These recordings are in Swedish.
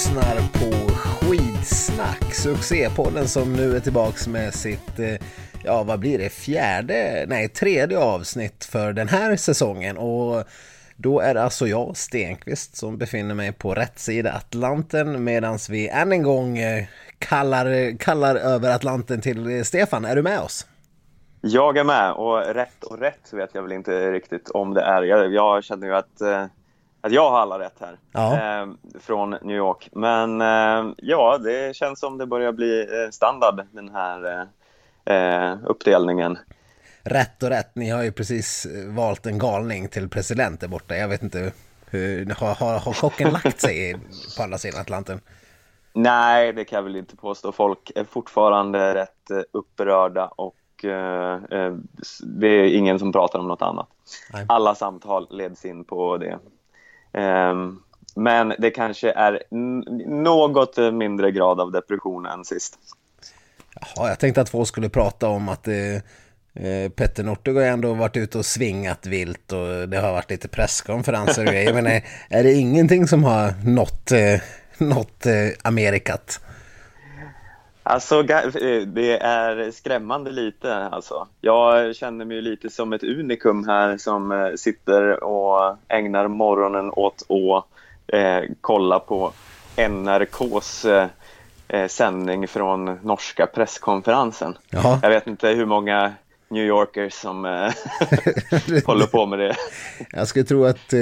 Lyssnar på Skidsnack, succépodden som nu är tillbaks med sitt, eh, ja vad blir det, fjärde, nej tredje avsnitt för den här säsongen. Och då är det alltså jag, Stenqvist, som befinner mig på rätt sida Atlanten medan vi än en gång eh, kallar, kallar över Atlanten till eh, Stefan. Är du med oss? Jag är med och rätt och rätt vet jag väl inte riktigt om det är. Jag, jag känner ju att, eh, att jag har alla rätt här Ja. eh, från New York. Men eh, ja, det känns som det börjar bli eh, standard den här eh, eh, uppdelningen. Rätt och rätt, ni har ju precis valt en galning till president där borta. Jag vet inte, hur, har, har, har chocken lagt sig på andra sidan Atlanten? Nej, det kan jag väl inte påstå. Folk är fortfarande rätt eh, upprörda och eh, eh, det är ingen som pratar om något annat. Nej. Alla samtal leds in på det. Ehm, men det kanske är något mindre grad av depression än sist. Jaha, jag tänkte att folk skulle prata om att eh, eh, Petter Northug har ändå varit ute och svingat vilt och det har varit lite presskonferenser och grejer. Men är, är det ingenting som har nått, eh, nått eh, Amerikat? Alltså, eh, det är skrämmande lite. Alltså. Jag känner mig lite som ett unikum här som eh, sitter och ägnar morgonen åt att eh, kolla på NRKs eh, sändning från norska presskonferensen. Ja. Jag vet inte hur många New Yorkers som eh, håller på med det. Jag skulle tro att eh,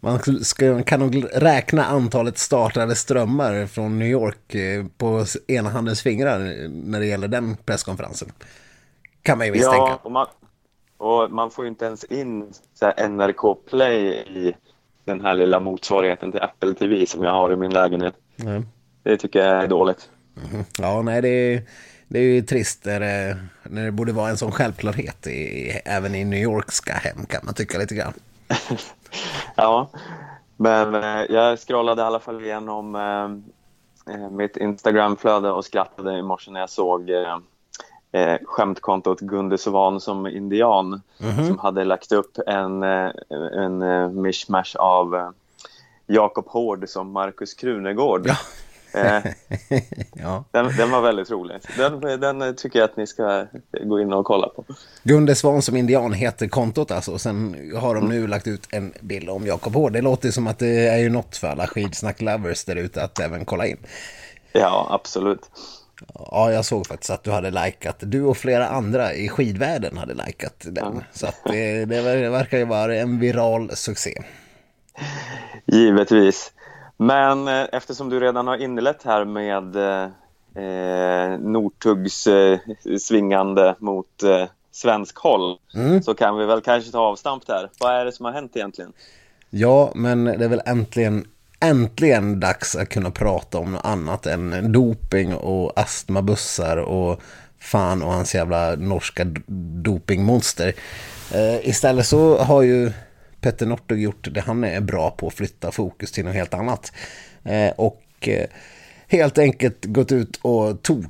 man ska, kan nog räkna antalet startade strömmar från New York eh, på ena handens fingrar när det gäller den presskonferensen. Kan man ju misstänka. Ja, och man, och man får ju inte ens in NRK Play i den här lilla motsvarigheten till Apple TV som jag har i min lägenhet. Nej. Det tycker jag är dåligt. Ja, nej, det är, det är ju trist när det, när det borde vara en sån självklarhet i, även i New Yorkska hem kan man tycka lite grann. Ja, men eh, jag scrollade i alla fall igenom eh, eh, mitt Instagramflöde och skrattade i morse när jag såg eh, eh, skämtkontot Gunde Svan som indian som hade lagt upp en, en mishmash av Jakob Hård som Markus Krunegård. Ja. Eh, ja. den, den var väldigt rolig. Den, den tycker jag att ni ska gå in och kolla på. Gunde Svan som indian heter kontot alltså. Sen har de nu lagt ut en bild om Jakob Hård. Det låter som att det är ju något för alla skidsnack-lovers där ute att även kolla in. Ja, absolut. Ja, jag såg faktiskt att du hade likat. Du och flera andra i skidvärlden hade likat den. Så att det, det verkar ju vara en viral succé. Givetvis. Men eh, eftersom du redan har inlett här med eh, Northugs eh, svingande mot eh, svensk håll så kan vi väl kanske ta avstamp där. Vad är det som har hänt egentligen? Ja, men det är väl äntligen, äntligen dags att kunna prata om något annat än doping och astmabussar och fan och hans jävla norska dopingmonster. Eh, istället så har ju Petter Northug gjort det han är bra på, att flytta fokus till något helt annat. Eh, och eh, helt enkelt gått ut och tok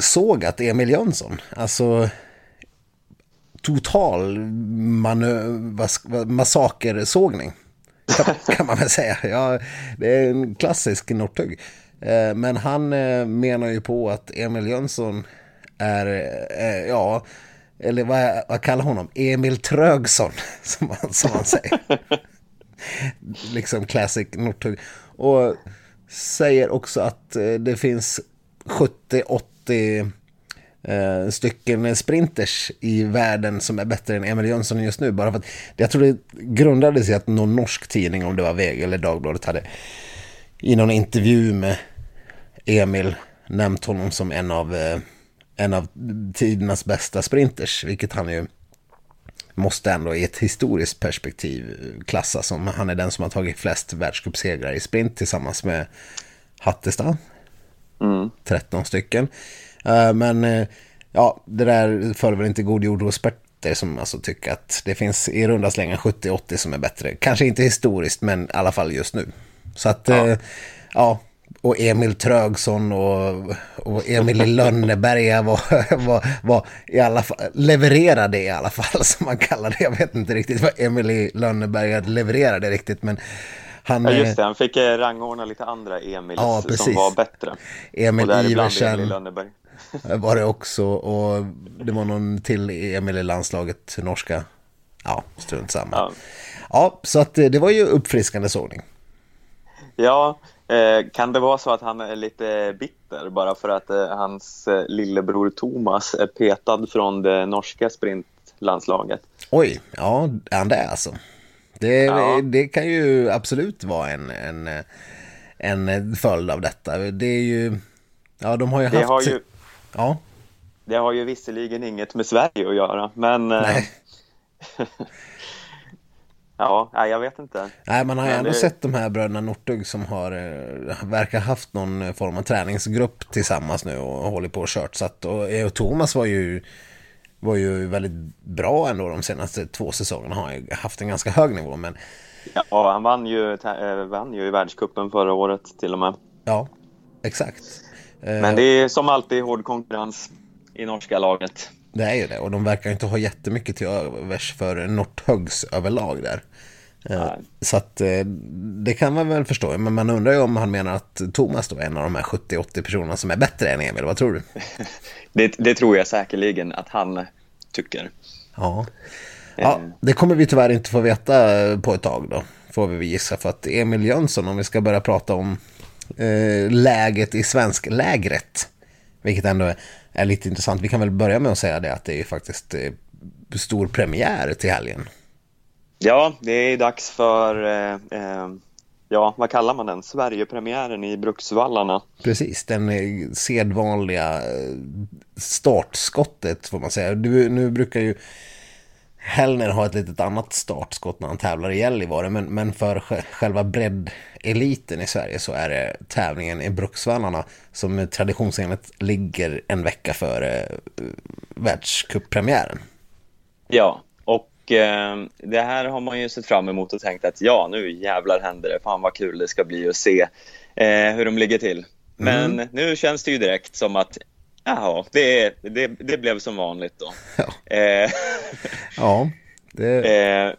sågat Emil Jönsson. Alltså total massakersågning. Kan, kan man väl säga. Ja, det är en klassisk Northug. Eh, Men han menar ju på att Emil Jönsson är, ja, eller vad, vad kallar honom? Emil Trögsson, som man, som man säger. liksom classic Northug. Och säger också att eh, det finns 70-80 eh, stycken sprinters i världen som är bättre än Emil Jönsson just nu. Bara för att jag tror det grundades i att någon norsk tidning, om det var VG eller Dagbladet, hade i någon intervju med Emil nämnt honom som en av, eh, en av tidernas bästa sprinters, vilket han ju måste ändå i ett historiskt perspektiv klassas som. Han är den som har tagit flest världscupsegrar i sprint tillsammans med Hattestad. 13 stycken. Eh, Men eh, ja, det där för väl inte god jord hos experter som alltså tycker att det finns i runda slängar 70-80 som är bättre. Kanske inte historiskt, men i alla fall just nu. Så att, ja, ja och Emil Trögsson och, och Emil i Lönneberga var, var, var i alla fall, levererade i alla fall som man kallar det. Jag vet inte riktigt vad Emil i Lönneberga levererade riktigt, men Han, Ja, just det. Han fick eh, rangordna lite andra Emils Ja, som var bättre. Emil Iversen. Emil Lönneberg. var det också och det var någon till Emil i landslaget, norska. Ja, strunt samma. Ja. Ja. så att eh, det var ju uppfriskande sågning. Ja, eh, kan det vara så att han är lite bitter bara för att eh, hans eh, lillebror Thomas är petad från det norska sprintlandslaget? Oj, ja, är han det alltså? Det, Ja. det kan ju absolut vara en, en, en följd av detta. Det är ju, ja de har ju Det haft... har ju, Ja, det har ju visserligen inget med Sverige att göra, men eh. ja, nej, jag vet inte. Nej, man har ju ändå det- sett de här bröderna Northug som har, eh, verkar haft någon form av träningsgrupp tillsammans nu och håller på och kört. Så att, och, och Thomas var ju, var ju väldigt bra ändå de senaste två säsongerna. Har ju haft en ganska hög nivå, men Ja, han vann ju, eh, vann ju i världscupen förra året till och med. ja, exakt. Eh, Men det är som alltid hård konkurrens i norska laget. Det är ju det och de verkar inte ha jättemycket till övers för Northugs överlag där. Eh, Nej. Så att eh, det kan man väl förstå. Men man undrar ju om han menar att Thomas då är en av de här 70-80 personerna som är bättre än Emil. Vad tror du? Det, det tror jag säkerligen att han tycker. Ja. ja, Eh. det kommer vi tyvärr inte få veta på ett tag då. Får vi gissa för att Emil Jönsson, om vi ska börja prata om eh, läget i svensk lägret. Vilket ändå är, är lite intressant. Vi kan väl börja med att säga det att det är faktiskt eh, stor premiär till helgen. Ja, det är dags för, eh, eh, ja, vad kallar man den? Sverigepremiären i Bruksvallarna. Precis, den eh, sedvanliga startskottet får man säga. Du, nu brukar ju Hellner ha ett litet annat startskott när han tävlar i Gällivare. Men, men för sj- själva breddeliten i Sverige så är det tävlingen i Bruksvallarna som traditionsenligt ligger en vecka före eh, världscuppremiären. Ja, och eh, det här har man ju sett fram emot och tänkt att ja, nu jävlar händer det. Fan vad kul det ska bli att se eh, hur de ligger till. Men nu känns det ju direkt som att jaha, det, det, det blev som vanligt då. Ja, Eh, ja det, eh,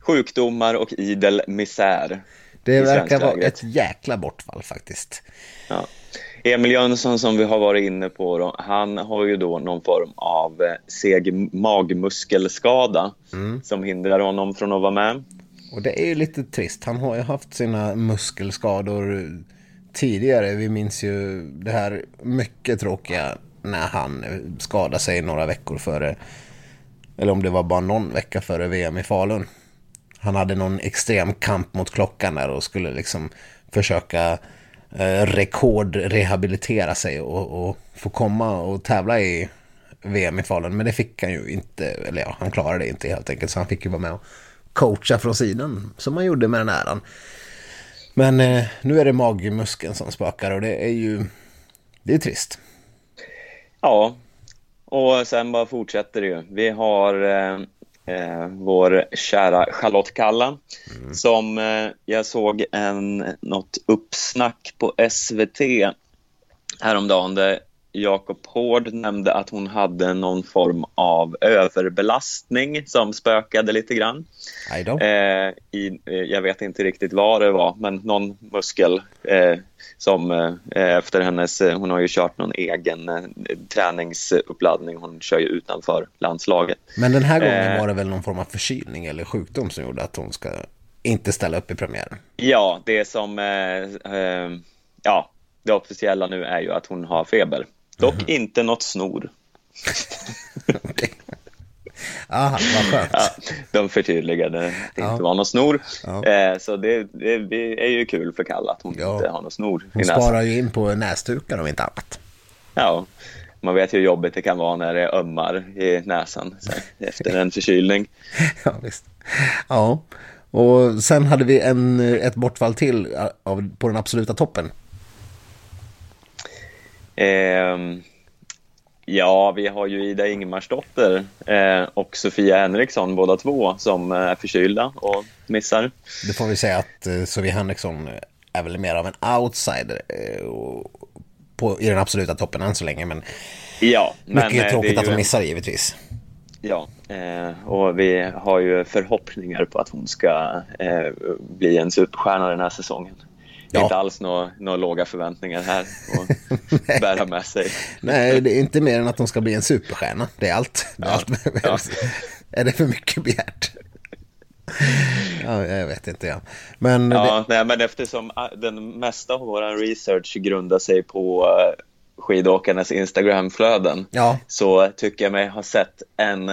sjukdomar och idel misär. det verkar vara ett jäkla bortfall faktiskt. Ja. Emil Jönsson som vi har varit inne på, då, han har ju då någon form av eh, seg magmuskelskada som hindrar honom från att vara med. Och det är ju lite trist. Han har ju haft sina muskelskador tidigare. Vi minns ju det här mycket tråkiga när han skadade sig några veckor före, eller om det var bara någon vecka före VM i Falun. Han hade någon extrem kamp mot klockan där och skulle liksom försöka eh, rekordrehabilitera sig och, och få komma och tävla i VM i Falun. Men det fick han ju inte, eller ja, han klarade det inte helt enkelt. Så han fick ju vara med och coacha från sidan, som han gjorde med den äran. Men eh, nu är det magmuskeln som spökar och det är ju, det är trist. Ja, och sen bara fortsätter det ju. Vi har eh, eh, vår kära Charlotte Kalla som eh, jag såg en, något uppsnack på SVT häromdagen där Jakob Hård nämnde att hon hade någon form av överbelastning som spökade lite grann. Eh, i, eh, jag vet inte riktigt vad det var, men någon muskel eh, som eh, efter hennes, eh, hon har ju kört någon egen eh, träningsuppladdning, hon kör ju utanför landslaget. Men den här gången var det väl någon form av förkylning eller sjukdom som gjorde att hon ska inte ställa upp i premiären. Ja, det som, ja, det officiella nu är ju att hon har feber. Dock Mhm. inte något snor. Okej. Aha, vad skönt. Ja, de förtydligade att det Ja. inte var något snor. Ja. Eh, så det, det, är ju kul för Kalle att hon Ja. inte har något snor Hon sparar ju in på näsdukar om inte annat. Ja, man vet ju hur jobbigt det kan vara när det ömmar i näsan här, efter en förkylning. Ja, visst. Ja, och sen hade vi en, ett bortfall till av, på den absoluta toppen. Ehm, ja, vi har ju Ida Ingemarsdotter eh, och Sofia Henriksson båda två som är förkylda och missar. Det får vi säga att eh, Sofie Henriksson är väl mer av en outsider eh, på, i den absoluta toppen än så länge. Men Ja, men mycket eh, tråkigt det är att ju de en- missar givetvis. Ja, eh, och vi har ju förhoppningar på att hon ska eh, bli en superstjärna den här säsongen. Ja. Inte alls några, några låga förväntningar här att bära med sig. Nej, det är inte mer än att de ska bli en superstjärna. Det är allt. Det är, ja. allt. Ja. är det för mycket begärt? ja, jag vet inte. Ja. Men, ja, det... nej, men eftersom ah, den mesta av vår research grundar sig på eh, skidåkarnas Instagramflöden ja. så tycker jag mig ha sett en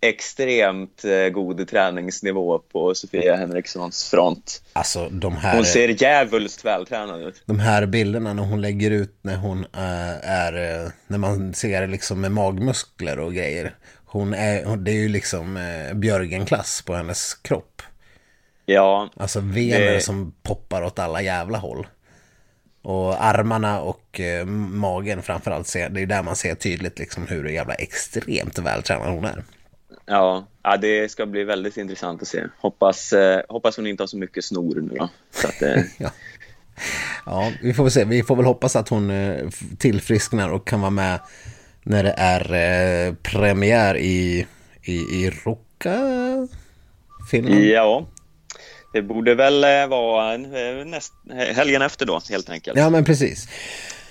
extremt eh, god träningsnivå på Sofia Henrikssons front. Alltså, här, hon ser djävulskt vältränad ut. De här bilderna när hon lägger ut när hon äh, är, äh, när man ser liksom med magmuskler och grejer. Hon är, det är ju liksom äh, Björgen-klass på hennes kropp. Ja. Alltså vener det... som poppar åt alla jävla håll. Och armarna och eh, magen framförallt, det är ju där man ser tydligt liksom hur jävla extremt vältränad hon är. Ja, ja, det ska bli väldigt intressant att se. Hoppas, eh, hoppas hon inte har så mycket snor nu då. Att, eh... ja. ja, vi får väl se. Vi får väl hoppas att hon eh, tillfrisknar och kan vara med när det är eh, premiär i, i, i Ruka, Finland. Ja, det borde väl eh, vara eh, näst, helgen efter då, helt enkelt. Ja, men precis.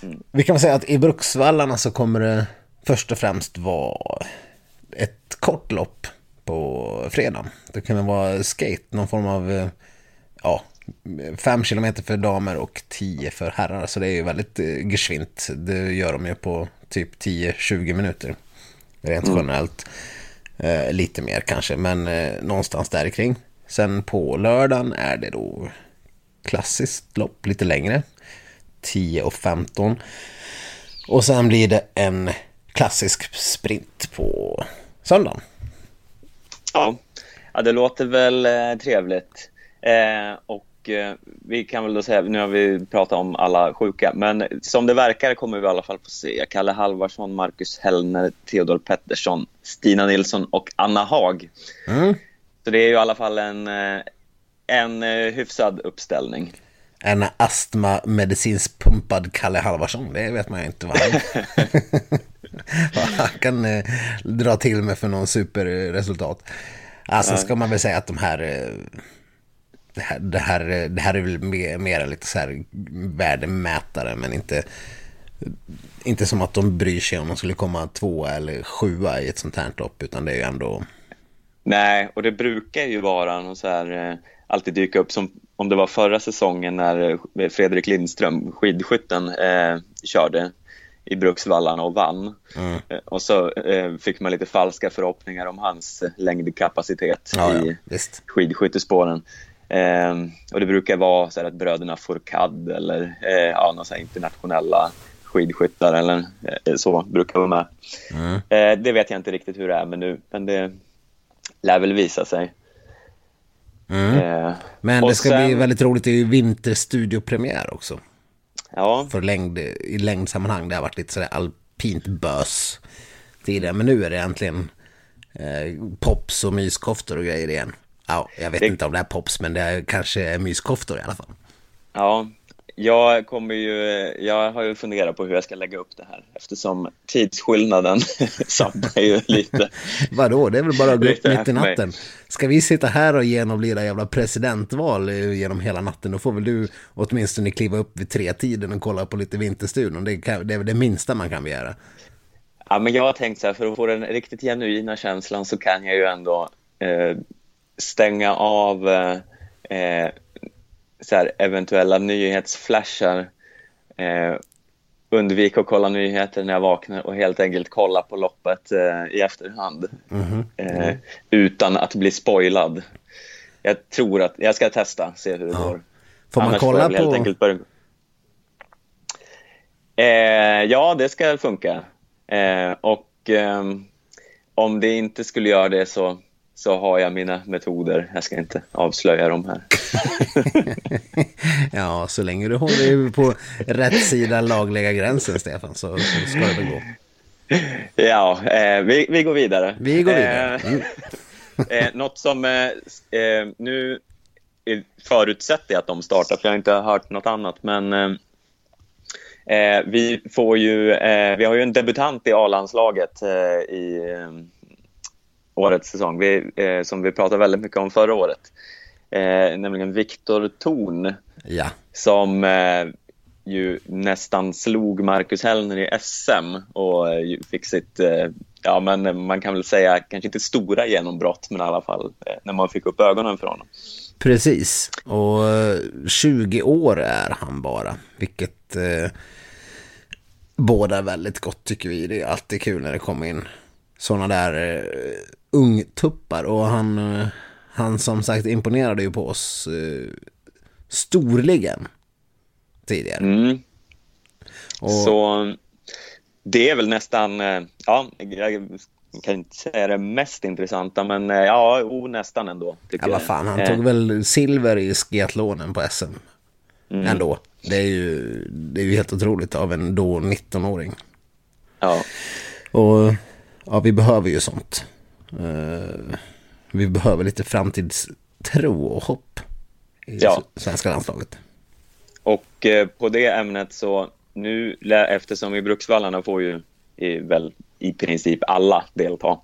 Mm. Vi kan väl säga att i Bruksvallarna så kommer det först och främst vara ett kort lopp på fredag. Det kan vara skate, någon form av, eh, ja, fem kilometer för damer och tio för herrar. Så det är ju väldigt geschwint. Det gör de ju på typ 10-20 minuter. Rent mm. generellt. Eh, lite mer kanske, men eh, någonstans där kring. Sen på lördagen är det då klassiskt lopp, lite längre. 10 och 15. Och sen blir det en klassisk sprint på söndagen. Ja, ja det låter väl eh, trevligt. Eh, och eh, vi kan väl då säga, nu har vi pratat om alla sjuka, men som det verkar kommer vi i alla fall få se Kalle Halvarsson, Marcus Hellner, Theodor Pettersson, Stina Nilsson och Anna Haag. Mm. Så det är ju i alla fall en, eh, en eh, hyfsad uppställning. En astmamedicinskt pumpad Kalle Halvarsson, det vet man ju inte vad han, kan eh, dra till med för någon superresultat. Alltså ja. ska man väl säga att de här det här, det här, det här är väl mer, mer lite så här värdemätare men inte inte som att de bryr sig om de skulle komma tvåa eller sjua i ett sånt här lopp utan det är ju ändå Nej, och det brukar ju vara någon så här, eh, alltid dyka upp som om det var förra säsongen när eh, Fredrik Lindström, skidskytten, eh, körde i Bruksvallarna och vann. Mm. Eh, och så eh, fick man lite falska förhoppningar om hans längdkapacitet ja, i ja, skidskyttespåren. Eh, och det brukar vara så att bröderna Fourcade eller eh, ja, några internationella skidskyttar eller eh, så brukar vara med. Mm. Eh, det vet jag inte riktigt hur det är men nu, men det, lär väl visa sig. Mm. Men det ska sen... bli väldigt roligt, det är ju vinterstudiopremiär också. Ja. För längd, i längdsammanhang, det har varit lite sådär alpint bös tidigare. Men nu är det äntligen eh, pops och myskoftor och grejer igen. Ja, jag vet det... inte om det är pops, men det är kanske är myskoftor i alla fall. Ja, jag kommer ju, jag har ju funderat på hur jag ska lägga upp det här eftersom tidsskillnaden sabbar ju lite. Vadå, det är väl bara att gå upp mitt i natten. Ska vi sitta här och genomlida jävla presidentval genom hela natten, då får väl du åtminstone kliva upp vid tre tiden och kolla på lite Vinterstudion. Det, det är väl det minsta man kan begära. Ja, men jag har tänkt så här, för att få den riktigt genuina känslan så kan jag ju ändå eh, stänga av eh, eh så här, eventuella nyhetsflashar. Eh, undvika att kolla nyheter när jag vaknar och helt enkelt kolla på loppet eh, i efterhand. Mm -hmm. eh, utan att bli spoilad. Jag tror att jag ska testa, se hur det ja. går. Får man Annars kolla får jag på... Helt enkelt börja... Eh, ja, det ska funka. Eh, och ehm, om det inte skulle göra det så så har jag mina metoder. Jag ska inte avslöja dem här. ja, så länge du håller på rätt sida lagliga gränsen, Stefan, så, så ska det väl gå. Ja, eh, vi, vi går vidare. Vi går vidare. Eh, mm. eh, något som eh, eh nu förutsätter jag att de startar, för jag har inte hört något annat, men eh, eh, vi får ju, vi har ju en debutant i A-landslaget i årets säsong, vi, som vi pratade väldigt mycket om förra året. Eh, nämligen Viktor Thorn Ja, som eh, ju nästan slog Marcus Hellner i SM och eh, fick sitt, eh, ja men man kan väl säga kanske inte stora genombrott men i alla fall eh, när man fick upp ögonen för honom. precis. Och eh, 20 år är han bara, vilket eh, båda väldigt gott tycker vi. Det är alltid kul när det kommer in sådana där eh, ungtuppar. Och han, han som sagt imponerade ju på oss eh, storligen tidigare. Mm. Och, Så det är väl nästan, eh, ja, jag kan inte säga det mest intressanta men eh, ja, o, nästan ändå. ja, Tycker vad jag. fan, han Eh, tog väl silver i skiathlonen på SM. mm. Ändå. Det är, ju, det är ju helt otroligt av en då 19-åring. Ja, Och ja, vi behöver ju sånt. Eh, vi behöver lite framtidstro och hopp i Ja. svenska landslaget. och eh, på det ämnet så nu, eftersom i Bruksvallarna får ju i, väl i princip alla delta.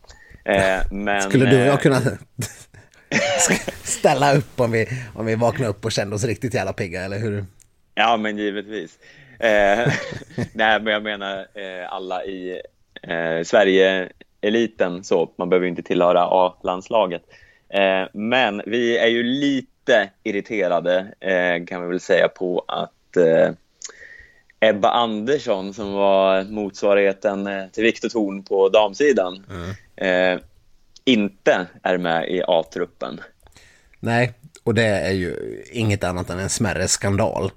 Eh, men, Skulle du och eh, jag kunna ställa upp om vi, om vi vaknar upp och kände oss riktigt jävla pigga, eller hur? Ja, men givetvis. Eh, nej, men jag menar eh, alla i eh, Sverige-eliten, så man behöver inte tillhöra A-landslaget. Eh, men vi är ju lite irriterade, eh, kan vi väl säga, på att eh, Ebba Andersson, som var motsvarigheten eh, till Viktor Thorn på damsidan, eh, inte är med i A-truppen. Nej, och det är ju inget annat än en smärre skandal.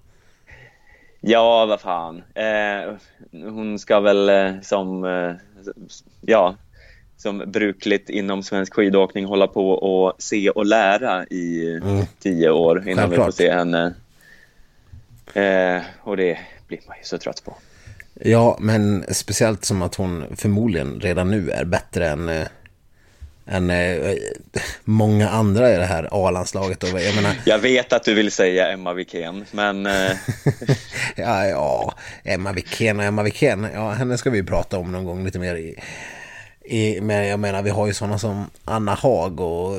Ja, vad fan. Eh, hon ska väl eh, som, eh, ja, som brukligt inom svensk skidåkning hålla på och se och lära i Mm. tio år innan vi får Självklart. se henne. Eh, och det blir man ju så trött på. Ja, men speciellt som att hon förmodligen redan nu är bättre än, eh, än eh, många andra i det här A-landslaget. Jag menar, Jag vet att du vill säga Emma Wikén, men eh, ja, ja, Emma Wikén och Emma Wikén, ja, henne ska vi prata om någon gång lite mer i, i men jag menar, vi har ju sådana som Anna Haag och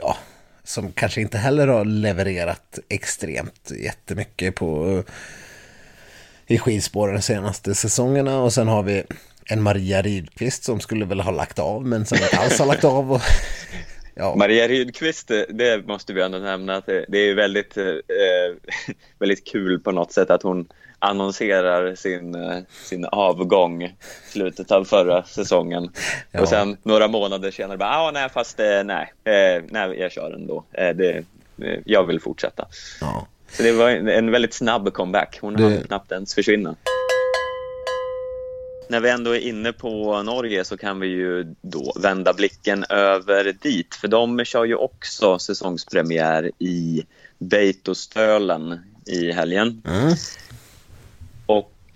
ja, som kanske inte heller har levererat extremt jättemycket på i skidspåren de senaste säsongerna och sen har vi en Maria Rydqvist som skulle väl ha lagt av men som inte alls har lagt av. Och, ja, Maria Rydqvist, det måste vi ändå nämna, att det, det är väldigt, eh, eh, väldigt kul på något sätt att hon annonserar sin, eh, sin avgång slutet av förra säsongen. Ja. Och sen några månader senare bara, ah, nej fast eh, nej, eh, nej, jag kör ändå. Det, jag vill fortsätta. ja. Så det var en en väldigt snabb comeback. Hon Det- hann knappt ens försvinna. När vi ändå är inne på Norge så kan vi ju då vända blicken över dit. För de kör ju också säsongspremiär i Beitostölen i helgen. Mm.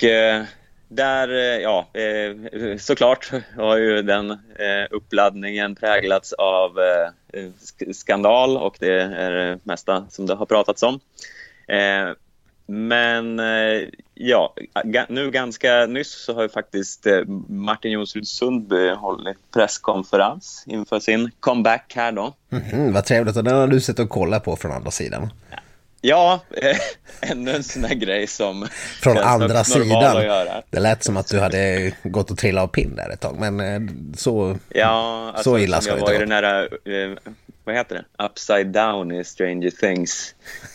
Och eh, där, eh, ja, eh, såklart har ju den uppladdningen präglats av sk- skandal och det är det mesta som det har pratats om. Men ja, nu ganska nyss så har ju faktiskt Martin Jonsrud Sundby hållit presskonferens inför sin comeback här då. Mhm, vad trevligt, och den har du sett och kollat på från andra sidan. Ja, eh, ännu en sån här grej som Från andra sidan. Det lät som att du hade gått och trillat av pinn där ett tag, men eh, så... Ja, alltså, Så illa ska jag det var i inte den här, eh, vad heter det? Upside down i Stranger Things.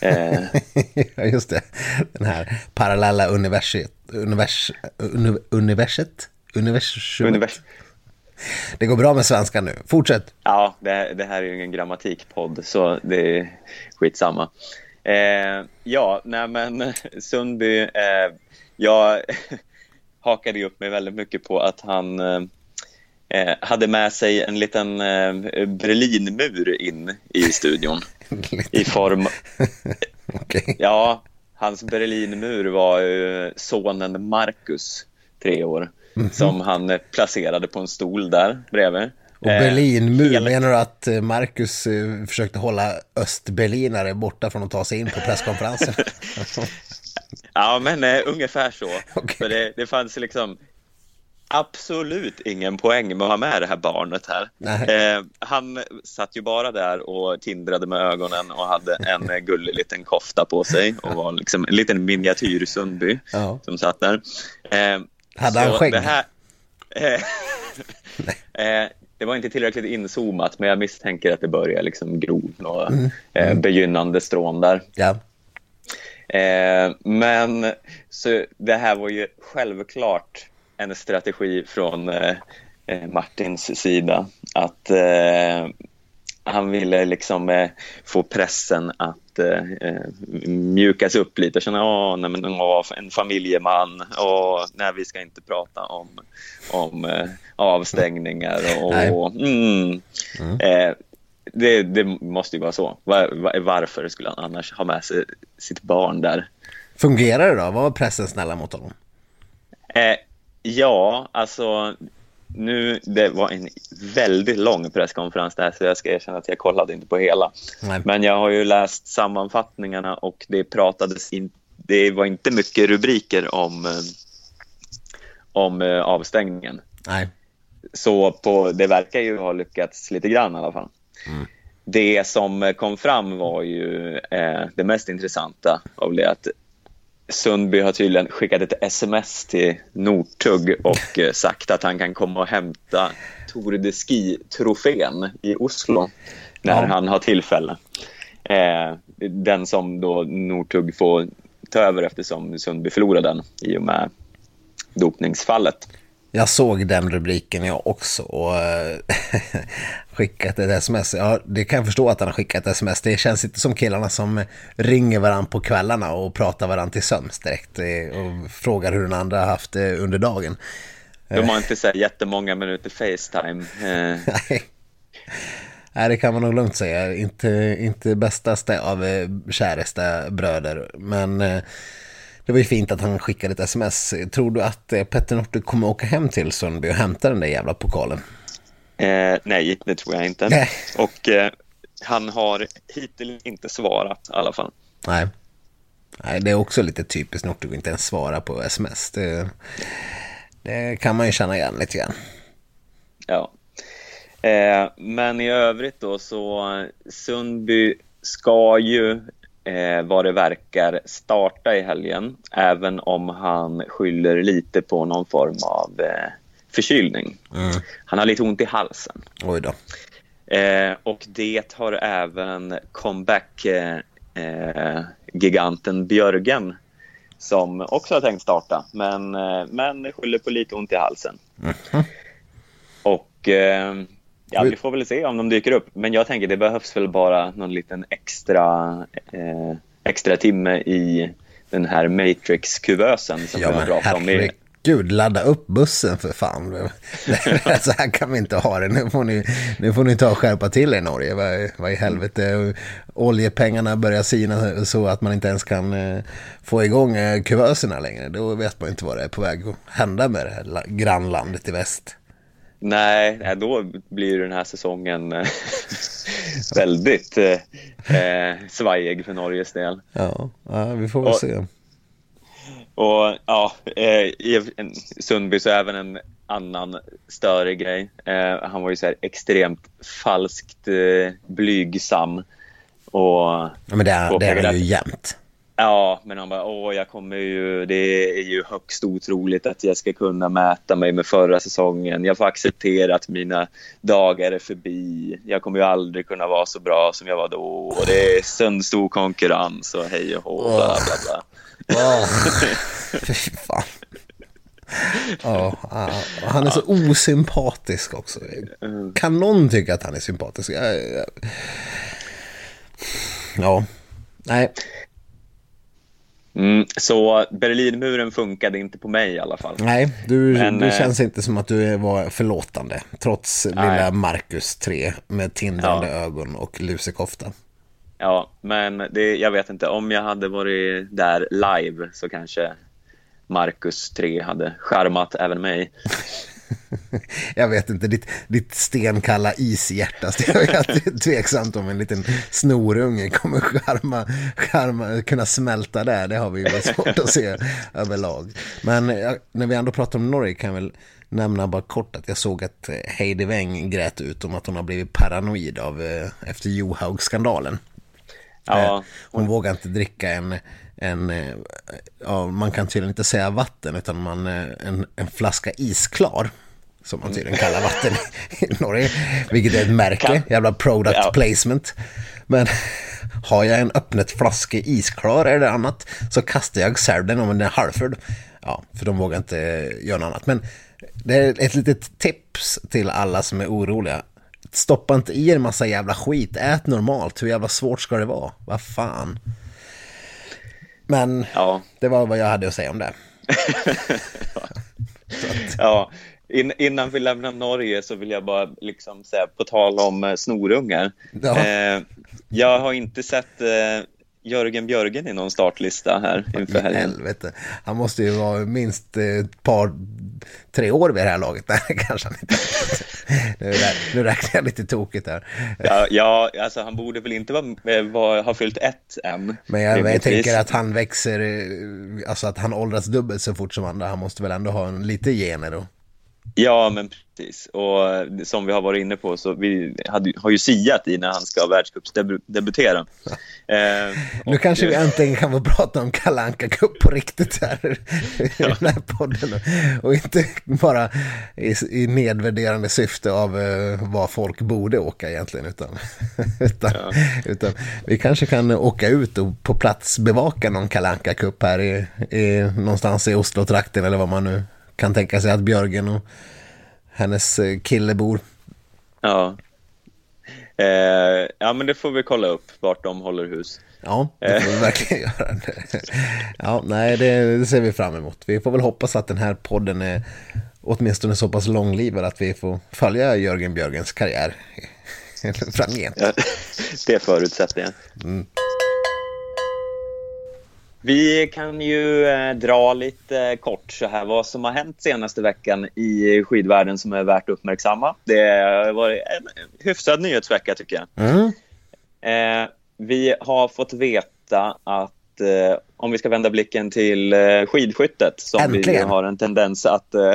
Ja, just det. Den här parallella universitet, univers, uni, universitet, universum. univers- Det går bra med svenska nu. Fortsätt. ja, det, det här är ju ingen grammatikpodd, så det är skitsamma. Eh, ja, nej men Sundby, eh, jag hakade upp mig väldigt mycket på att han eh, eh, hade med sig en liten eh, Berlinmur in i studion i form Okej. Ja, hans Berlinmur var sonen Marcus, tre år, Mhm. som han placerade på en stol där bredvid. Och Eh, Berlinmur, menar du att eh, Marcus eh, försökte hålla östberlinare borta från att ta sig in på presskonferensen? Ja, men eh, ungefär så. Okej. För det, det fanns liksom absolut ingen poäng med att ha med det här barnet här. Eh, han satt ju bara där och tindrade med ögonen och hade en gullig liten kofta på sig och var liksom en liten miniatyr Sundby ja. som satt där. Eh, hade han skägg? Här, eh, det var inte tillräckligt inzoomat, men jag misstänker att det börjar liksom gro några mm. Eh, mm. begynnande strån där. Ja. Eh, men så det här var ju självklart en strategi från eh, eh Martins sida att eh, han ville liksom eh, få pressen att eh, mjukas upp lite känna åh, nej, men, åh, en familjeman och nej, vi ska inte prata om, om avstängningar och, och mm, mm. Det, det, måste ju vara så. Var, varför skulle han annars ha med sig sitt barn där? Fungerar det då? Var pressen snälla mot honom? Eh, ja, alltså nu, det var en väldigt lång presskonferens där så jag ska erkänna att jag kollade inte på hela. Nej. Men jag har ju läst sammanfattningarna och det pratades in, det var inte mycket rubriker om, eh, om eh, avstängningen. Nej. Så på, det verkar ju ha lyckats lite grann i alla fall. Mm. Det som kom fram var ju eh, det mest intressanta av det att Sundby har tydligen skickat ett sms till Nortug och eh, sagt att han kan komma och hämta Tour de Ski-trofén i Oslo när ja. han har tillfälle. Eh, den som då Nortug får ta över eftersom Sundby förlorade den i och med dopningsfallet. Jag såg den rubriken jag också och eh, skickat ett sms. Ja, det kan jag förstå att han har skickat ett sms. Det känns inte som killarna som ringer varandra på kvällarna och pratar varandra till sömns direkt eh, och frågar hur den andra har haft det under dagen. De har inte så jättemånga minuter Facetime. Eh. Nej. Nej, det kan man nog lugnt säga. Inte, inte bästaste av käraste bröder. Men det var ju fint att han skickade ett sms. Tror du att Petter Norte kommer åka hem till Sundby och hämta den där jävla pokalen? Eh, nej, det tror jag inte. Nej. Och eh, han har hittills inte svarat i alla fall. Nej. Nej, det är också lite typiskt Northug att inte ens svara på sms. Det, det, kan man ju känna igen lite grann. Ja. Eh, men i övrigt då så Sundby ska ju eh, vad det verkar starta i helgen även om han skyller lite på någon form av eh, förkylning. Mm. Han har lite ont i halsen. Oj då. Eh, och det har även comeback-giganten eh, Björgen som också har tänkt starta, men, eh, men skyller på lite ont i halsen. Mm. Och eh, ja, vi får väl se om de dyker upp. Men jag tänker det behövs väl bara någon liten extra, eh, extra timme i den här Matrix-kuvösen som ja, har pratat om. I, Gud, ladda upp bussen för fan. så här kan vi inte ha det. Nu får ni, nu får ni ta och skärpa till er Norge. Vad, vad i helvete. Oljepengarna börjar sina så att man inte ens kan eh, få igång eh, kuvöserna längre. Då vet man inte vad det är på väg att hända med det här grannlandet i väst. Nej, då blir den här säsongen eh, väldigt eh, svajig för Norges del. Ja, ja vi får väl och, se. Och ja, eh, Sundby så även en annan större grej. Eh, han var ju så här extremt falskt eh, blygsam. Och ja, men det är, det är väl ju jämt. Ja, men han bara, åh, jag kommer ju, det är ju högst otroligt att jag ska kunna mäta mig med förra säsongen. Jag får acceptera att mina dagar är förbi. Jag kommer ju aldrig kunna vara så bra som jag var då. Och det är sån stor konkurrens och hej och hå, bla bla bla. Oh. Fy fan. Ja, han är så osympatisk också. Kan någon tycka att han är sympatisk? Ja, nej. Mm, så Berlinmuren funkade inte på mig i alla fall. Nej, du, Men, du eh, känns inte som att du var förlåtande. Trots nej. lilla Marcus 3 med tindrande ja. ögon och lusekofta. Ja, men det, jag vet inte. Om jag hade varit där live så kanske Marcus 3 hade skärmat även mig. jag vet inte, ditt, ditt stenkalla ishjärta. Jag är tveksamt om en liten snorunge kommer skärma, skärma, kunna smälta där. Det har vi ju svårt att se överlag. Men när vi ändå pratar om Norge kan jag väl nämna bara kort att jag såg att Heidi Weng grät ut om att hon har blivit paranoid av efter Johaug-skandalen. Ja. Hon vågar inte dricka en, en ja, man kan tydligen inte säga vatten utan man, en, en flaska isklar som man tydligen kallar vatten i Norge. Vilket är ett märke, jävla product ja. placement. Men har jag en öppnet flaska isklar eller annat så kastar jag särden om den är halvfull. Ja, för de vågar inte göra något annat. Men det är ett litet tips till alla som är oroliga. Stoppa inte i en massa jävla skit. Ät normalt. Hur jävla svårt ska det vara? Vad fan. Men ja. det var vad jag hade att säga om det. ja, In, innan vi lämnar Norge så vill jag bara liksom säga, på tal om eh, snorungar. Ja. Eh, jag har inte sett eh, Jörgen Björgen i någon startlista här inför helgen. Helvete. Han måste ju vara minst ett par, tre år vid det här laget. Nej, kanske han inte. nu, nu räknar jag lite tokigt här. Ja, ja alltså han borde väl inte vara, vara, ha fyllt ett än. Men jag, jag tänker att han växer, eh, alltså att han åldras dubbelt så fort som andra. Han måste väl ändå ha en, lite gener då. Ja, men precis. Och eh, som vi har varit inne på så vi hade, har ju siat i när han ska världscupsdebutera. Eh, nu kanske vi äntligen kan få prata om Kalanka Cup på riktigt här i den här podden. Och inte bara i, i nedvärderande syfte av uh, vad folk borde åka egentligen. Utan, utan, ja. utan vi kanske kan åka ut och på plats bevaka någon Kalanka Cup här i, i, någonstans i Oslo-trakten eller vad man nu kan tänka sig att Björgen och hennes eh, kille bor. Ja. Eh, ja, men det får vi kolla upp vart de håller hus. Ja, det får vi verkligen göra. Ja, nej, det, det, ser vi fram emot. Vi får väl hoppas att den här podden är åtminstone så pass långlivad att vi får följa Jörgen Björgens karriär framgent. Ja, det förutsätter jag. Mm. Vi kan ju eh, dra lite kort så här vad som har hänt senaste veckan i skidvärlden som är värt att uppmärksamma. Det har varit en hyfsad nyhetsvecka tycker jag. Mm. Eh, vi har fått veta att eh, om vi ska vända blicken till eh, skidskyttet som Äntligen. vi har en tendens att eh,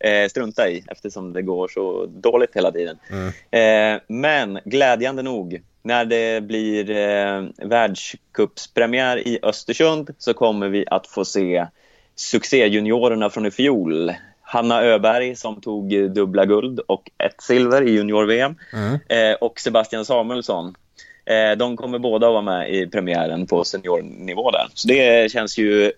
eh, strunta i eftersom det går så dåligt hela tiden. Mm. men glädjande nog när det blir eh, världscupspremiär i Östersund så kommer vi att få se succéjuniorerna från i fjol. Hanna Öberg som tog dubbla guld och ett silver i junior-VM mm. eh, och Sebastian Samuelsson. Eh, de kommer båda vara med i premiären på seniornivå där. Så det känns ju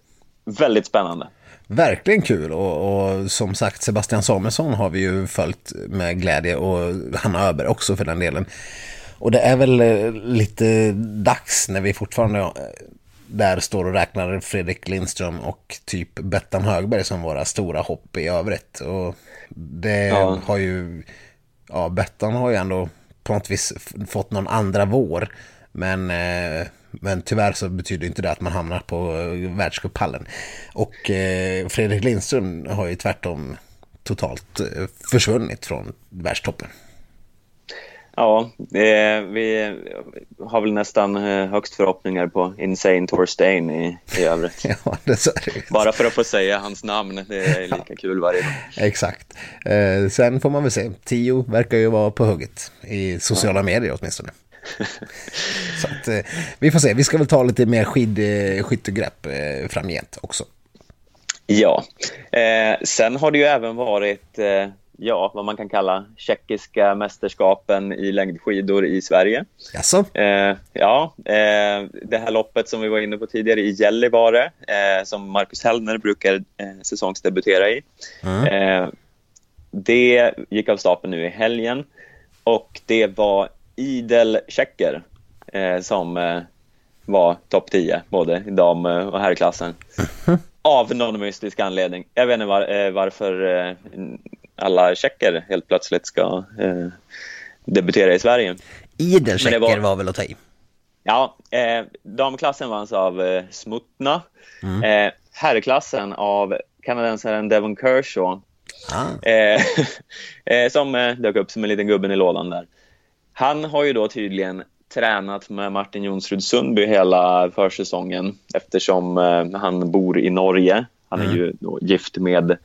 väldigt spännande. Verkligen kul och, och, som sagt Sebastian Samuelsson har vi ju följt med glädje och Hanna Öberg också för den delen. Och det är väl eh, lite dags när vi fortfarande eh, där står och räknar Fredrik Lindström och typ Bettan Högberg som våra stora hopp i övrigt. Och det ja. har ju, ja Bettan har ju ändå på något vis fått någon andra vår. Men, eh, men tyvärr så betyder inte det att man hamnar på världscupphallen. Och Fredrik Lindström har ju tvärtom totalt försvunnit från världstoppen. Ja, det, vi har väl nästan eh, högst förhoppningar på Insane Torstein i, i övrigt. ja. Bara för att få säga hans namn, det är lika ja. kul varje gång. Exakt. Eh, sen får man väl se, Tio verkar ju vara på hugget i sociala ja. medier åtminstone. så att, eh, vi får se, vi ska väl ta lite mer skid, eh, skyttegrepp eh, framgent också. Ja, eh, sen har det ju även varit eh, ja, vad man kan kalla tjeckiska mästerskapen i längdskidor i Sverige. Jaså? Eh, ja, eh, det här loppet som vi var inne på tidigare i Gällivare eh, som Marcus Hellner brukar eh, säsongsdebutera i. Mm. Eh, det gick av stapeln nu i helgen och det var idel tjecker eh, som eh, var topp 10 både i dam och herrklassen. Mm. Av någon mystisk anledning. Jag vet inte var, varför alla tjecker helt plötsligt ska eh, debutera i Sverige. Idel tjecker var, var, väl att ta i? Ja, eh, damklassen vanns av eh, Smutna. Mm. Eh, herrklassen av kanadensaren Devon Kershaw. Ah. Eh, eh, som eh, dök upp som en liten gubben i lådan där. Han har ju då tydligen tränat med Martin Jonsrud Sundby hela försäsongen eftersom han bor i Norge. Han är mm. ju gift med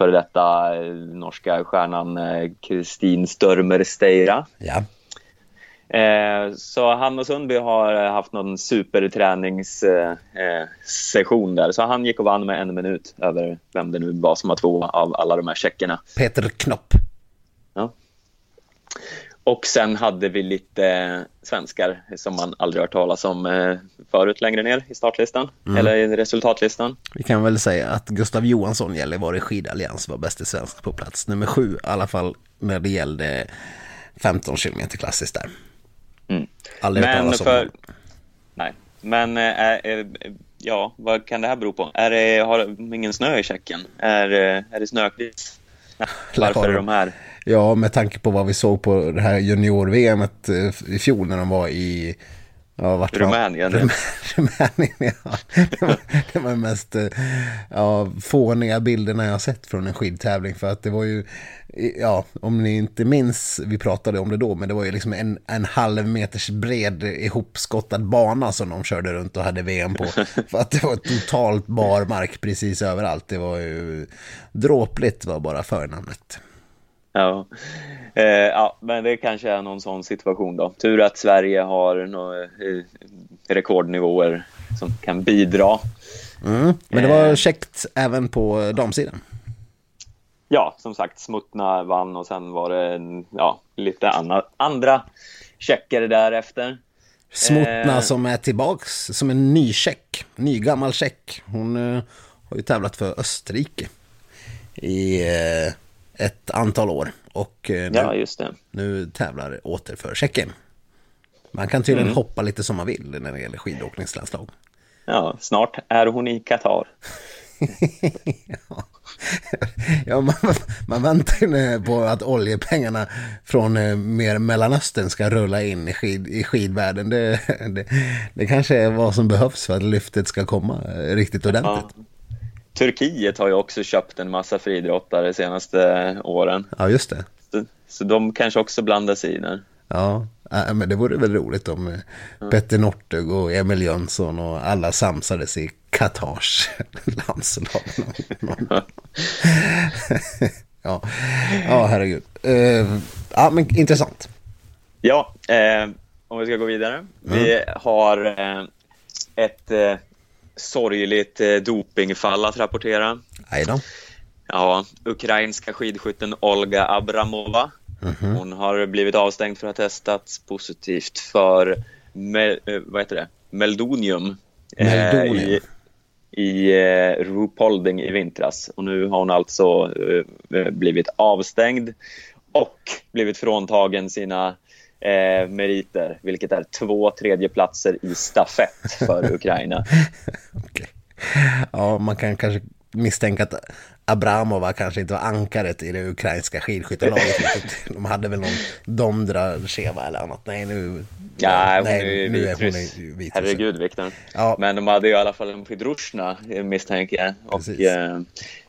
före detta eh, norska stjärnan Kristin Störmer Steira. Ja. Eh, så han och Sundby har haft någon superträningssession där. Så han gick och vann med en minut över vem det nu var som var två av alla de här tjeckerna. Peter Knopp. Ja. Och sen hade vi lite svenskar som man aldrig hört talas om eh, förut längre ner i startlistan, mm. eller i resultatlistan. Vi kan väl säga att Gustav Johansson, Gällivare skidallians, var bäst i svensk på plats nummer sju, i alla fall när det gällde 15 km klassiskt där. Mm. Aldrig hört talas om för... Nej, men äh, ja, vad kan det här bero på? Är det, har ingen snö i Tjeckien? Är, är det snökris? Varför är de här? Ja, med tanke på vad vi såg på det här junior-VM i fjol när de var i Ja, vart Rumänien. Rum, Rumänien, ja. Det var, det var de mest ja, fåniga bilderna jag har sett från en skidtävling. För att det var ju, ja, om ni inte minns, vi pratade om det då, men det var ju liksom en, en halv meters bred ihopskottad bana som de körde runt och hade VM på. För att det var totalt barmark precis överallt. Det var ju dråpligt var bara förnamnet. Ja. Eh, ja, men det kanske är någon sån situation då. Tur att Sverige har några eh, rekordnivåer som kan bidra. Mm, men det var eh. käckt även på damsidan. Ja, som sagt, Smutna vann och sen var det ja, lite anna, andra tjecker därefter. Smutna eh. som är tillbaks som en ny tjeck, ny gammal tjeck. Hon eh, har ju tävlat för Österrike i eh, ett antal år. Och eh, nu, ja, just det. nu tävlar åter för Tjeckien. Man kan tydligen mm. hoppa lite som man vill när det gäller skidåkningslandslag. Ja, snart är hon i Qatar. ja, ja man, man väntar på att oljepengarna från eh, mer Mellanöstern ska rulla in i, skid, i skidvärlden. Det, det, det kanske är vad som behövs för att lyftet ska komma eh, riktigt ordentligt. Ja. Turkiet har ju också köpt en massa friidrottare de senaste åren. Ja, just det. Så, så de kanske också blandar sig i där. Ja, men det vore väl roligt om eh, ja. Petter Northug och Emil Jönsson och alla samsades i Katars landslag. ja. ja, herregud. Uh, ja, men intressant. Ja, eh, om vi ska gå vidare. Mm. Vi har eh, ett eh, sorgligt eh, dopingfall att rapportera. Aj då. Ja, ukrainska skidskytten Olga Abramova. Mm -hmm. Hon har blivit avstängd för att ha testats positivt för me, eh, vad heter det? meldonium, meldonium. Eh, i, i eh, Rupolding i vintras. Och nu har hon alltså eh, blivit avstängd och blivit fråntagen sina eh, meriter, vilket är två tredjeplatser i stafett för Ukraina. okay. Ja, man kan kanske misstänka att Abramova kanske inte var ankaret i det ukrainska skidskyttelaget. De hade väl någon Domdra Sheva eller annat. Nej, nu, ja, nej, är nu är hon vitryss. Herregud, Viktor. Ja. Men de hade i alla fall en Pidrushna, misstänker jag. Och eh,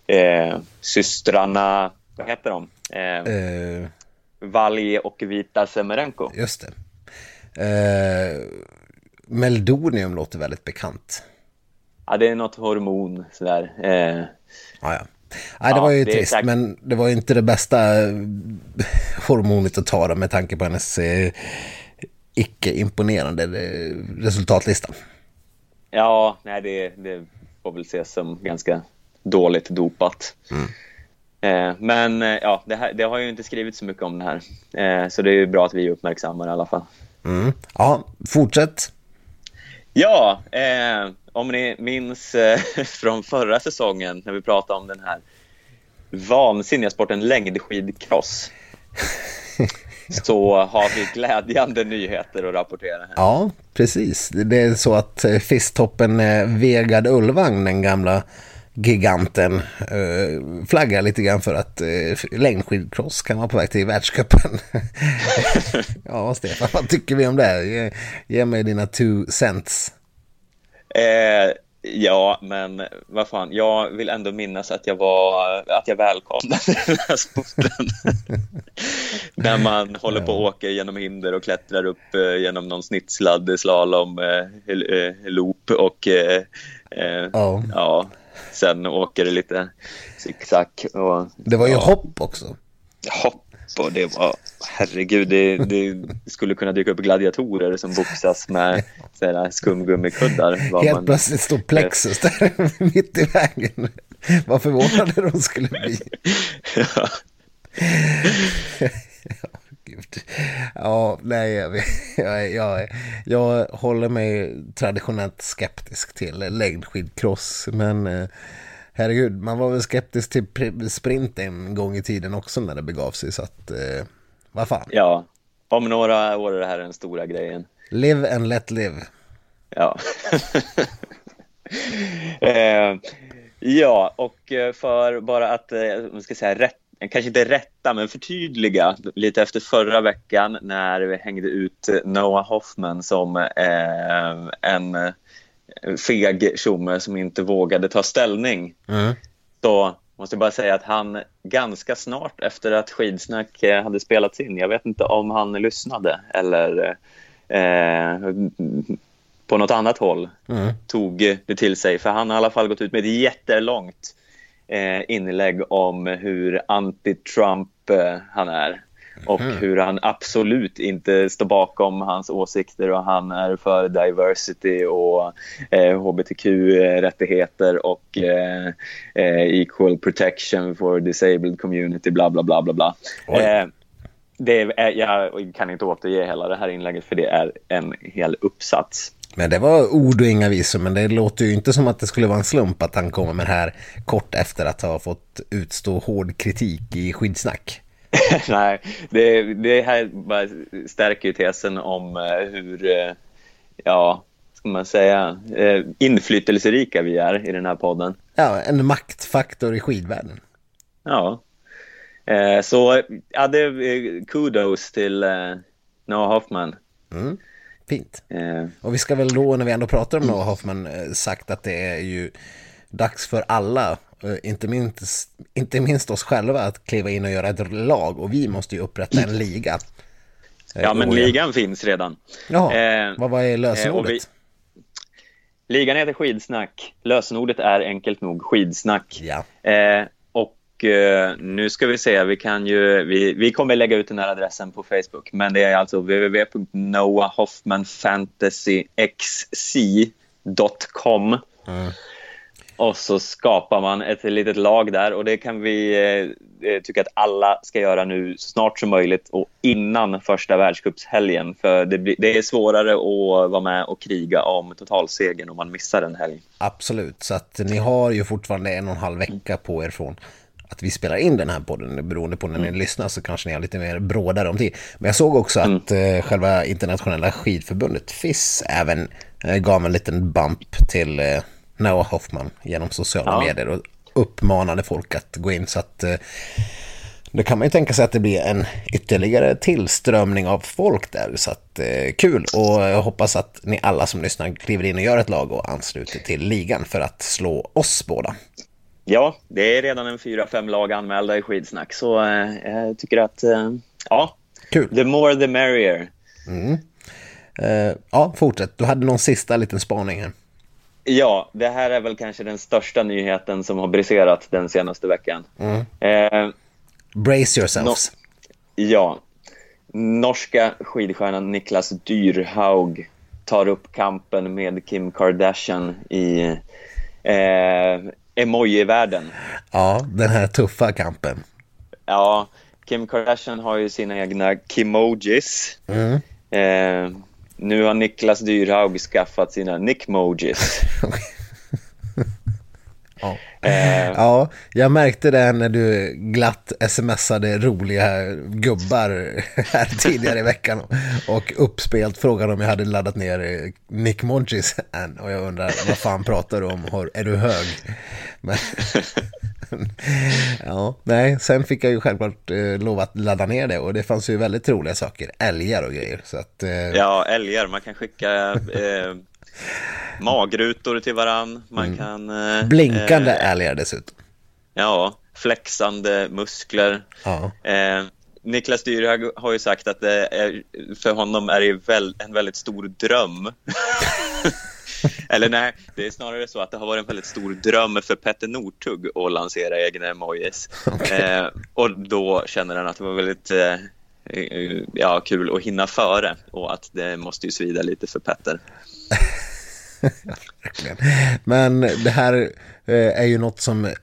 eh, systrarna, vad heter de? Eh, uh. Valj och Vita Semerenko. Just det. Eh, Meldonium låter väldigt bekant. Ja, det är något hormon sådär. Eh, ah, ja. Nej, det ja, var ju det trist, säkert... men det var ju inte det bästa eh, hormonet att ta då, med tanke på hennes eh, icke-imponerande eh, resultatlista. Ja, nej, det, det får väl ses som ganska dåligt dopat. Mm. Eh, men eh, ja, det, här, det, har ju inte skrivit så mycket om det här. Eh, så det är ju bra att vi uppmärksammar i alla fall. Mm. Ja, fortsätt. Ja, eh, om ni minns eh, från förra säsongen när vi pratade om den här vansinniga sporten längdskidcross. så har vi glädjande nyheter att rapportera. Här. Ja, precis. Det är så att fisttoppen Vegard Ulvang, den gamla giganten eh, flaggar lite grann för att eh, längdskidcross kan vara på väg till världscupen. ja, Stefan, vad tycker vi om det? Ge, ge mig dina two cents. Eh, ja, men vad fan, jag vill ändå minnas att jag var, att jag välkomnade den här sporten. När man håller på och åker genom hinder och klättrar upp eh, genom någon snitslad slalom, eh, eh loop och oh. ja sen åker det lite zigzag. Och, det var ju ja. hopp också. Hopp och det var, herregud, det, det skulle kunna dyka upp gladiatorer som boxas med skumgummikuddar. Helt man, plötsligt står Plexus där mitt i vägen. Vad förvånade de skulle bli. ja. Gud. Ja, nej, jag, jag, jag, jag håller mig traditionellt skeptisk till längdskidcross, men eh, herregud, man var väl skeptisk till sprint en gång i tiden också när det begav sig, så att, eh, vad fan. Ja, om några år är det här den stora grejen. Live and let live. Ja. eh, ja, och eh, för bara att, man ska säga rätt kanske inte rätta, men förtydliga lite efter förra veckan när vi hängde ut Noah Hoffman som eh, en feg tjomme som inte vågade ta ställning. Mm. Så måste jag bara säga att han ganska snart efter att Skidsnack eh, hade spelats in, jag vet inte om han lyssnade eller eh, på något annat håll mm. tog det till sig. För han har i alla fall gått ut med ett jättelångt eh, inlägg om hur anti-Trump eh, han är och mm. hur han absolut inte står bakom hans åsikter och han är för diversity och eh, hbtq-rättigheter och eh, eh, equal protection for disabled community, bla bla bla bla bla. Eh, det är, jag kan inte återge hela det här inlägget för det är en hel uppsats. Men det var ord och inga visor, men det låter ju inte som att det skulle vara en slump att han kommer med det här kort efter att ha fått utstå hård kritik i skidsnack. Nej, det, det här bara stärker ju tesen om eh, hur, eh, ja, ska man säga, eh, inflytelserika vi är i den här podden. Ja, en maktfaktor i skidvärlden. Ja, så ja, det, kudos till Noah Hoffman. Mm. Fint. Eh. Och vi ska väl då, när vi ändå pratar om Noah Hoffman, eh, sagt att det är ju dags för alla, eh, inte minst, inte minst oss själva, att kliva in och göra ett lag. Och vi måste ju upprätta en liga. Ja, men ligan finns redan. Ja, eh, vad, vad är lösenordet? Vi, ligan heter Skidsnack. Lösenordet är enkelt nog Skidsnack. Ja. Eh, uh, nu ska vi se, vi kan ju, vi, vi kommer lägga ut den här adressen på Facebook, men det är alltså www.noahhoffmanfantasyxc.com mm. Och så skapar man ett litet lag där och det kan vi uh, tycka att alla ska göra nu snart som möjligt och innan första världscupshelgen. För det, blir, det är svårare att vara med och kriga om totalsegern om man missar en helg. Absolut, så att ni har ju fortfarande en och en halv vecka på er från att vi spelar in den här podden. Beroende på när ni mm. lyssnar så kanske ni har lite mer brådare om tid. Men jag såg också mm. att eh, själva internationella skidförbundet FIS även eh, gav en liten bump till eh, Noah Hoffman genom sociala ja. medier och uppmanade folk att gå in så att eh, då kan man ju tänka sig att det blir en ytterligare tillströmning av folk där. Så att eh, kul och jag hoppas att ni alla som lyssnar kliver in och gör ett lag och ansluter till ligan för att slå oss båda. Ja, det är redan en fyra, fem lag anmälda i skidsnack. Så eh, jag tycker att, eh, ja, Kul. the more the merrier. Mm. Eh, ja, fortsätt. Du hade någon sista liten spaning här. Ja, det här är väl kanske den största nyheten som har briserat den senaste veckan. Mm. Eh, Brace yourselves. No ja. Norska skidstjärnan Niklas Dyrhaug tar upp kampen med Kim Kardashian i eh, emoji-världen. Ja, den här tuffa kampen. Ja, Kim Kardashian har ju sina egna Kimojis. Mm. Eh, nu har Niklas Dyrhaug skaffat sina Nickmojis. Ja. Eh. ja, jag märkte det när du glatt smsade roliga gubbar här tidigare i veckan och uppspelt frågan om jag hade laddat ner Nick Monchis och jag undrar vad fan pratar du om? Är du hög? Men, ja, nej, sen fick jag ju självklart eh, lov att ladda ner det och det fanns ju väldigt roliga saker, älgar och grejer. Så att, eh... Ja, älgar, man kan skicka eh, magrutor till varann. Man mm. kan... Eh, Blinkande eh, älgar dessutom. Ja, flexande muskler. Ja. Eh, Niklas Dyrhag har ju sagt att är, för honom är det väl, en väldigt stor dröm Eller nej, det är snarare så att det har varit en väldigt stor dröm för Petter Northug att lansera egna emojis. Okay. Eh, och då känner han att det var väldigt eh, ja, kul att hinna före och att det måste ju svida lite för Petter. Men det här eh, är ju något som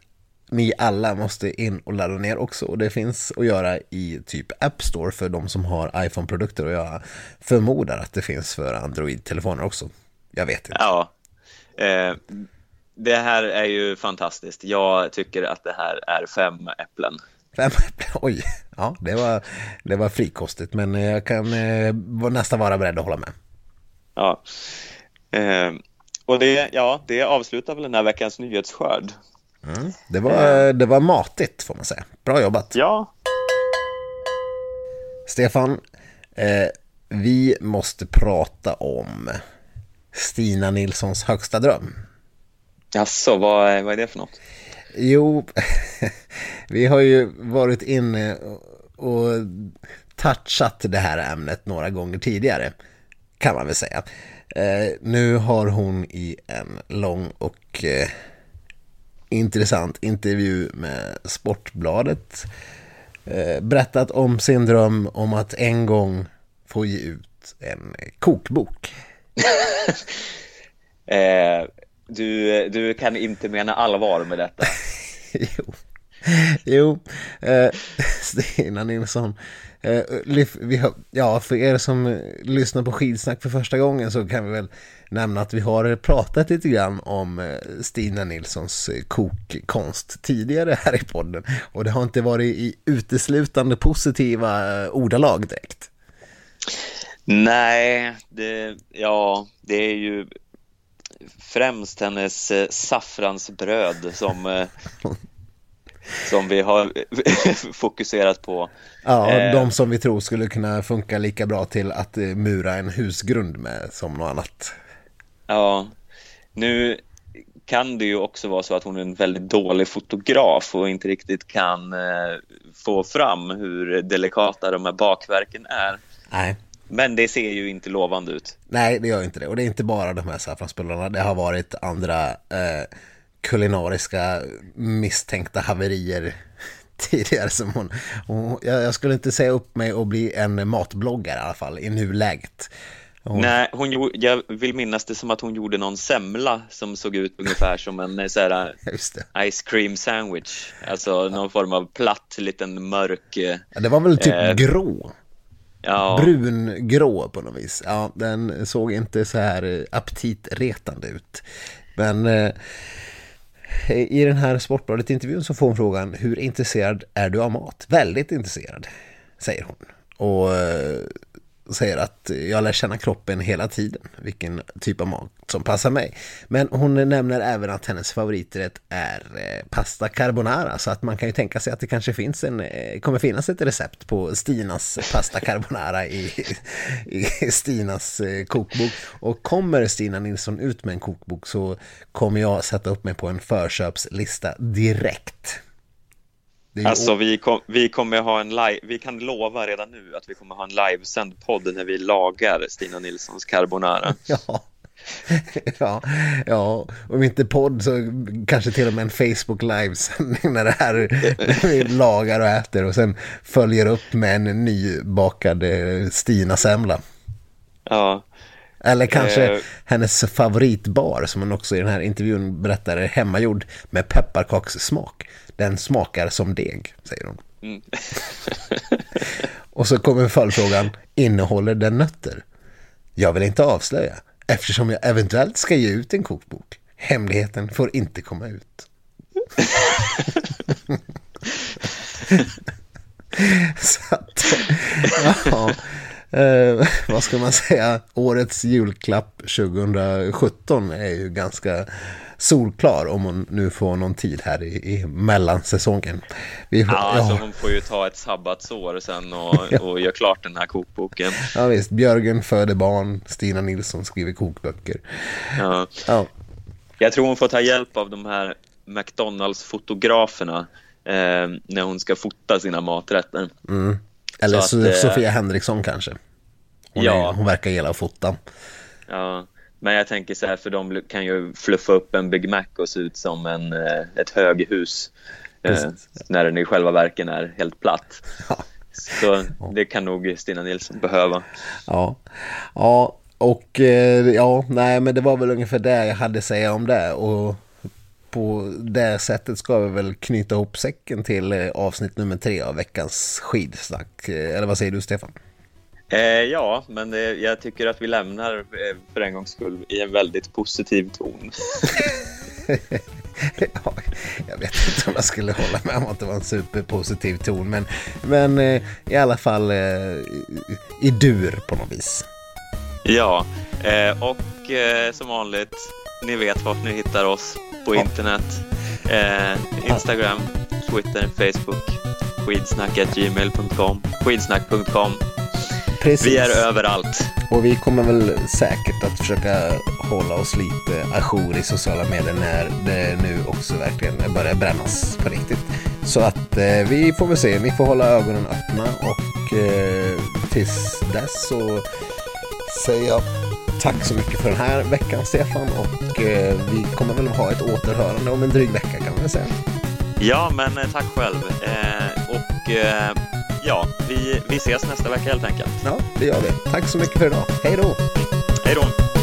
ni alla måste in och ladda ner också. Och det finns att göra i typ App Store för de som har iPhone-produkter. Och jag förmodar att det finns för Android-telefoner också. Jag vet inte. Ja, eh, det här är ju fantastiskt. Jag tycker att det här är fem äpplen. Fem äpplen, oj. Ja, det var, det var frikostigt. Men jag kan eh, nästan vara beredd att hålla med. Ja. Eh, och det, ja, det avslutar väl den här veckans nyhetsskörd. Mm, det, var, det var matigt får man säga. Bra jobbat. Ja. Stefan, eh, vi måste prata om Stina Nilssons högsta dröm. Jaså, vad, vad är det för något? Jo, vi har ju varit inne och touchat det här ämnet några gånger tidigare, kan man väl säga. Eh, nu har hon i en lång och eh, intressant intervju med Sportbladet eh, berättat om sin dröm om att en gång få ge ut en kokbok. eh, du, du kan inte mena allvar med detta. jo, jo eh, Stina Nilsson Eh, vi har, ja, för er som lyssnar på skidsnack för första gången så kan vi väl nämna att vi har pratat lite grann om eh, Stina Nilssons eh, kokkonst tidigare här i podden. Och det har inte varit i uteslutande positiva ordalag direkt. Nej, det, ja, det är ju främst hennes saffransbröd som som vi har fokuserat på. Ja, eh, de som vi tror skulle kunna funka lika bra till att eh, mura en husgrund med som något annat. Ja, nu kan det ju också vara så att hon är en väldigt dålig fotograf och inte riktigt kan eh, få fram hur delikata de här bakverken är. Nej. Men det ser ju inte lovande ut. Nej, det gör inte det. Och det är inte bara de här saffransbullarna. Det har varit andra eh, kulinariska misstänkta haverier tidigare som hon, hon jag, skulle inte säga upp mig och bli en matbloggare i alla fall i nuläget. Hon... Nej, hon, jag vill minnas det som att hon gjorde någon semla som såg ut ungefär som en eh, så här, ice cream sandwich. Alltså någon form av platt, liten mörk... Ja, det var väl typ eh, grå. Ja. Brungrå på något vis. Ja, den såg inte så här aptitretande ut. Men... Eh, Eh, i den här Sportbladet-intervjun så får hon frågan hur intresserad är du av mat? Väldigt intresserad, säger hon. Och eh, säger att jag lär känna kroppen hela tiden, vilken typ av mat som passar mig. Men hon nämner även att hennes favoriträtt är eh, pasta carbonara, så att man kan ju tänka sig att det kanske finns en, eh, kommer finnas ett recept på Stinas pasta carbonara i, i Stinas eh, kokbok. Och kommer Stina Nilsson ut med en kokbok så kommer jag sätta upp mig på en förköpslista direkt. Alltså vi, kom, vi kommer ha en live, vi kan lova redan nu att vi kommer ha en livesänd podd när vi lagar Stina Nilssons carbonara. Ja. ja, ja, om inte podd så kanske till och med en Facebook livesändning när det här när vi lagar och äter och sen följer upp med en nybakad eh, Stina-semla. Ja. Eller kanske eh. hennes favoritbar som hon också i den här intervjun berättar är hemmagjord med pepparkakssmak. Den smakar som deg, säger hon. Mm. och så kommer följdfrågan, innehåller den nötter? Jag vill inte avslöja, eftersom jag eventuellt ska ge ut en kokbok. Hemligheten får inte komma ut. så att, ja, eh, vad ska man säga, årets julklapp 2017 är ju ganska solklar om hon nu får någon tid här i, i mellansäsongen. Vi, ja, alltså hon får ju ta ett sabbatsår sen och, och göra klart den här kokboken. Ja visst, Björgen föder barn, Stina Nilsson skriver kokböcker. Ja. ja. Jag tror hon får ta hjälp av de här McDonalds-fotograferna eh, när hon ska fota sina maträtter. Mm. Eller Så att, eh, Sofia Henriksson kanske. Hon, ja. är, hon verkar gilla att fota. Ja, Men jag tänker så här, för de kan ju fluffa upp en Big Mac och se ut som en, eh, ett höghus eh, när den i själva verken är helt platt. Ja. Så det kan nog Stina Nilsson behöva. Ja, ja och ja, nej men det var väl ungefär det jag hade att säga om det. Och på det sättet ska vi väl knyta ihop säcken till eh, avsnitt nummer tre av veckans skidsnack. Eller vad säger du Stefan? Eh, ja, men det, jag tycker att vi lämnar för en gångs skull i en väldigt positiv ton. ja, jag vet inte om jag skulle hålla med om att det var en superpositiv ton, men, men eh, i alla fall eh, i dur på något vis. Ja, eh, och eh, som vanligt, ni vet vart ni hittar oss på internet. Eh, Instagram, Twitter, Facebook, skidsnack.gmail.com, skidsnack.com Precis. Vi är överallt. Och vi kommer väl säkert att försöka hålla oss lite ajour i sociala medier när det nu också verkligen börjar brännas på riktigt. Så att eh, vi får väl se, ni får hålla ögonen öppna och eh, tills dess så säger jag tack så mycket för den här veckan Stefan och eh, vi kommer väl ha ett återhörande om en dryg vecka kan man säga. Ja, men eh, tack själv. Eh, och eh, ja, vi, vi ses nästa vecka helt enkelt. Ja, det gör vi. Tack så mycket för idag. Hej då! Hej då!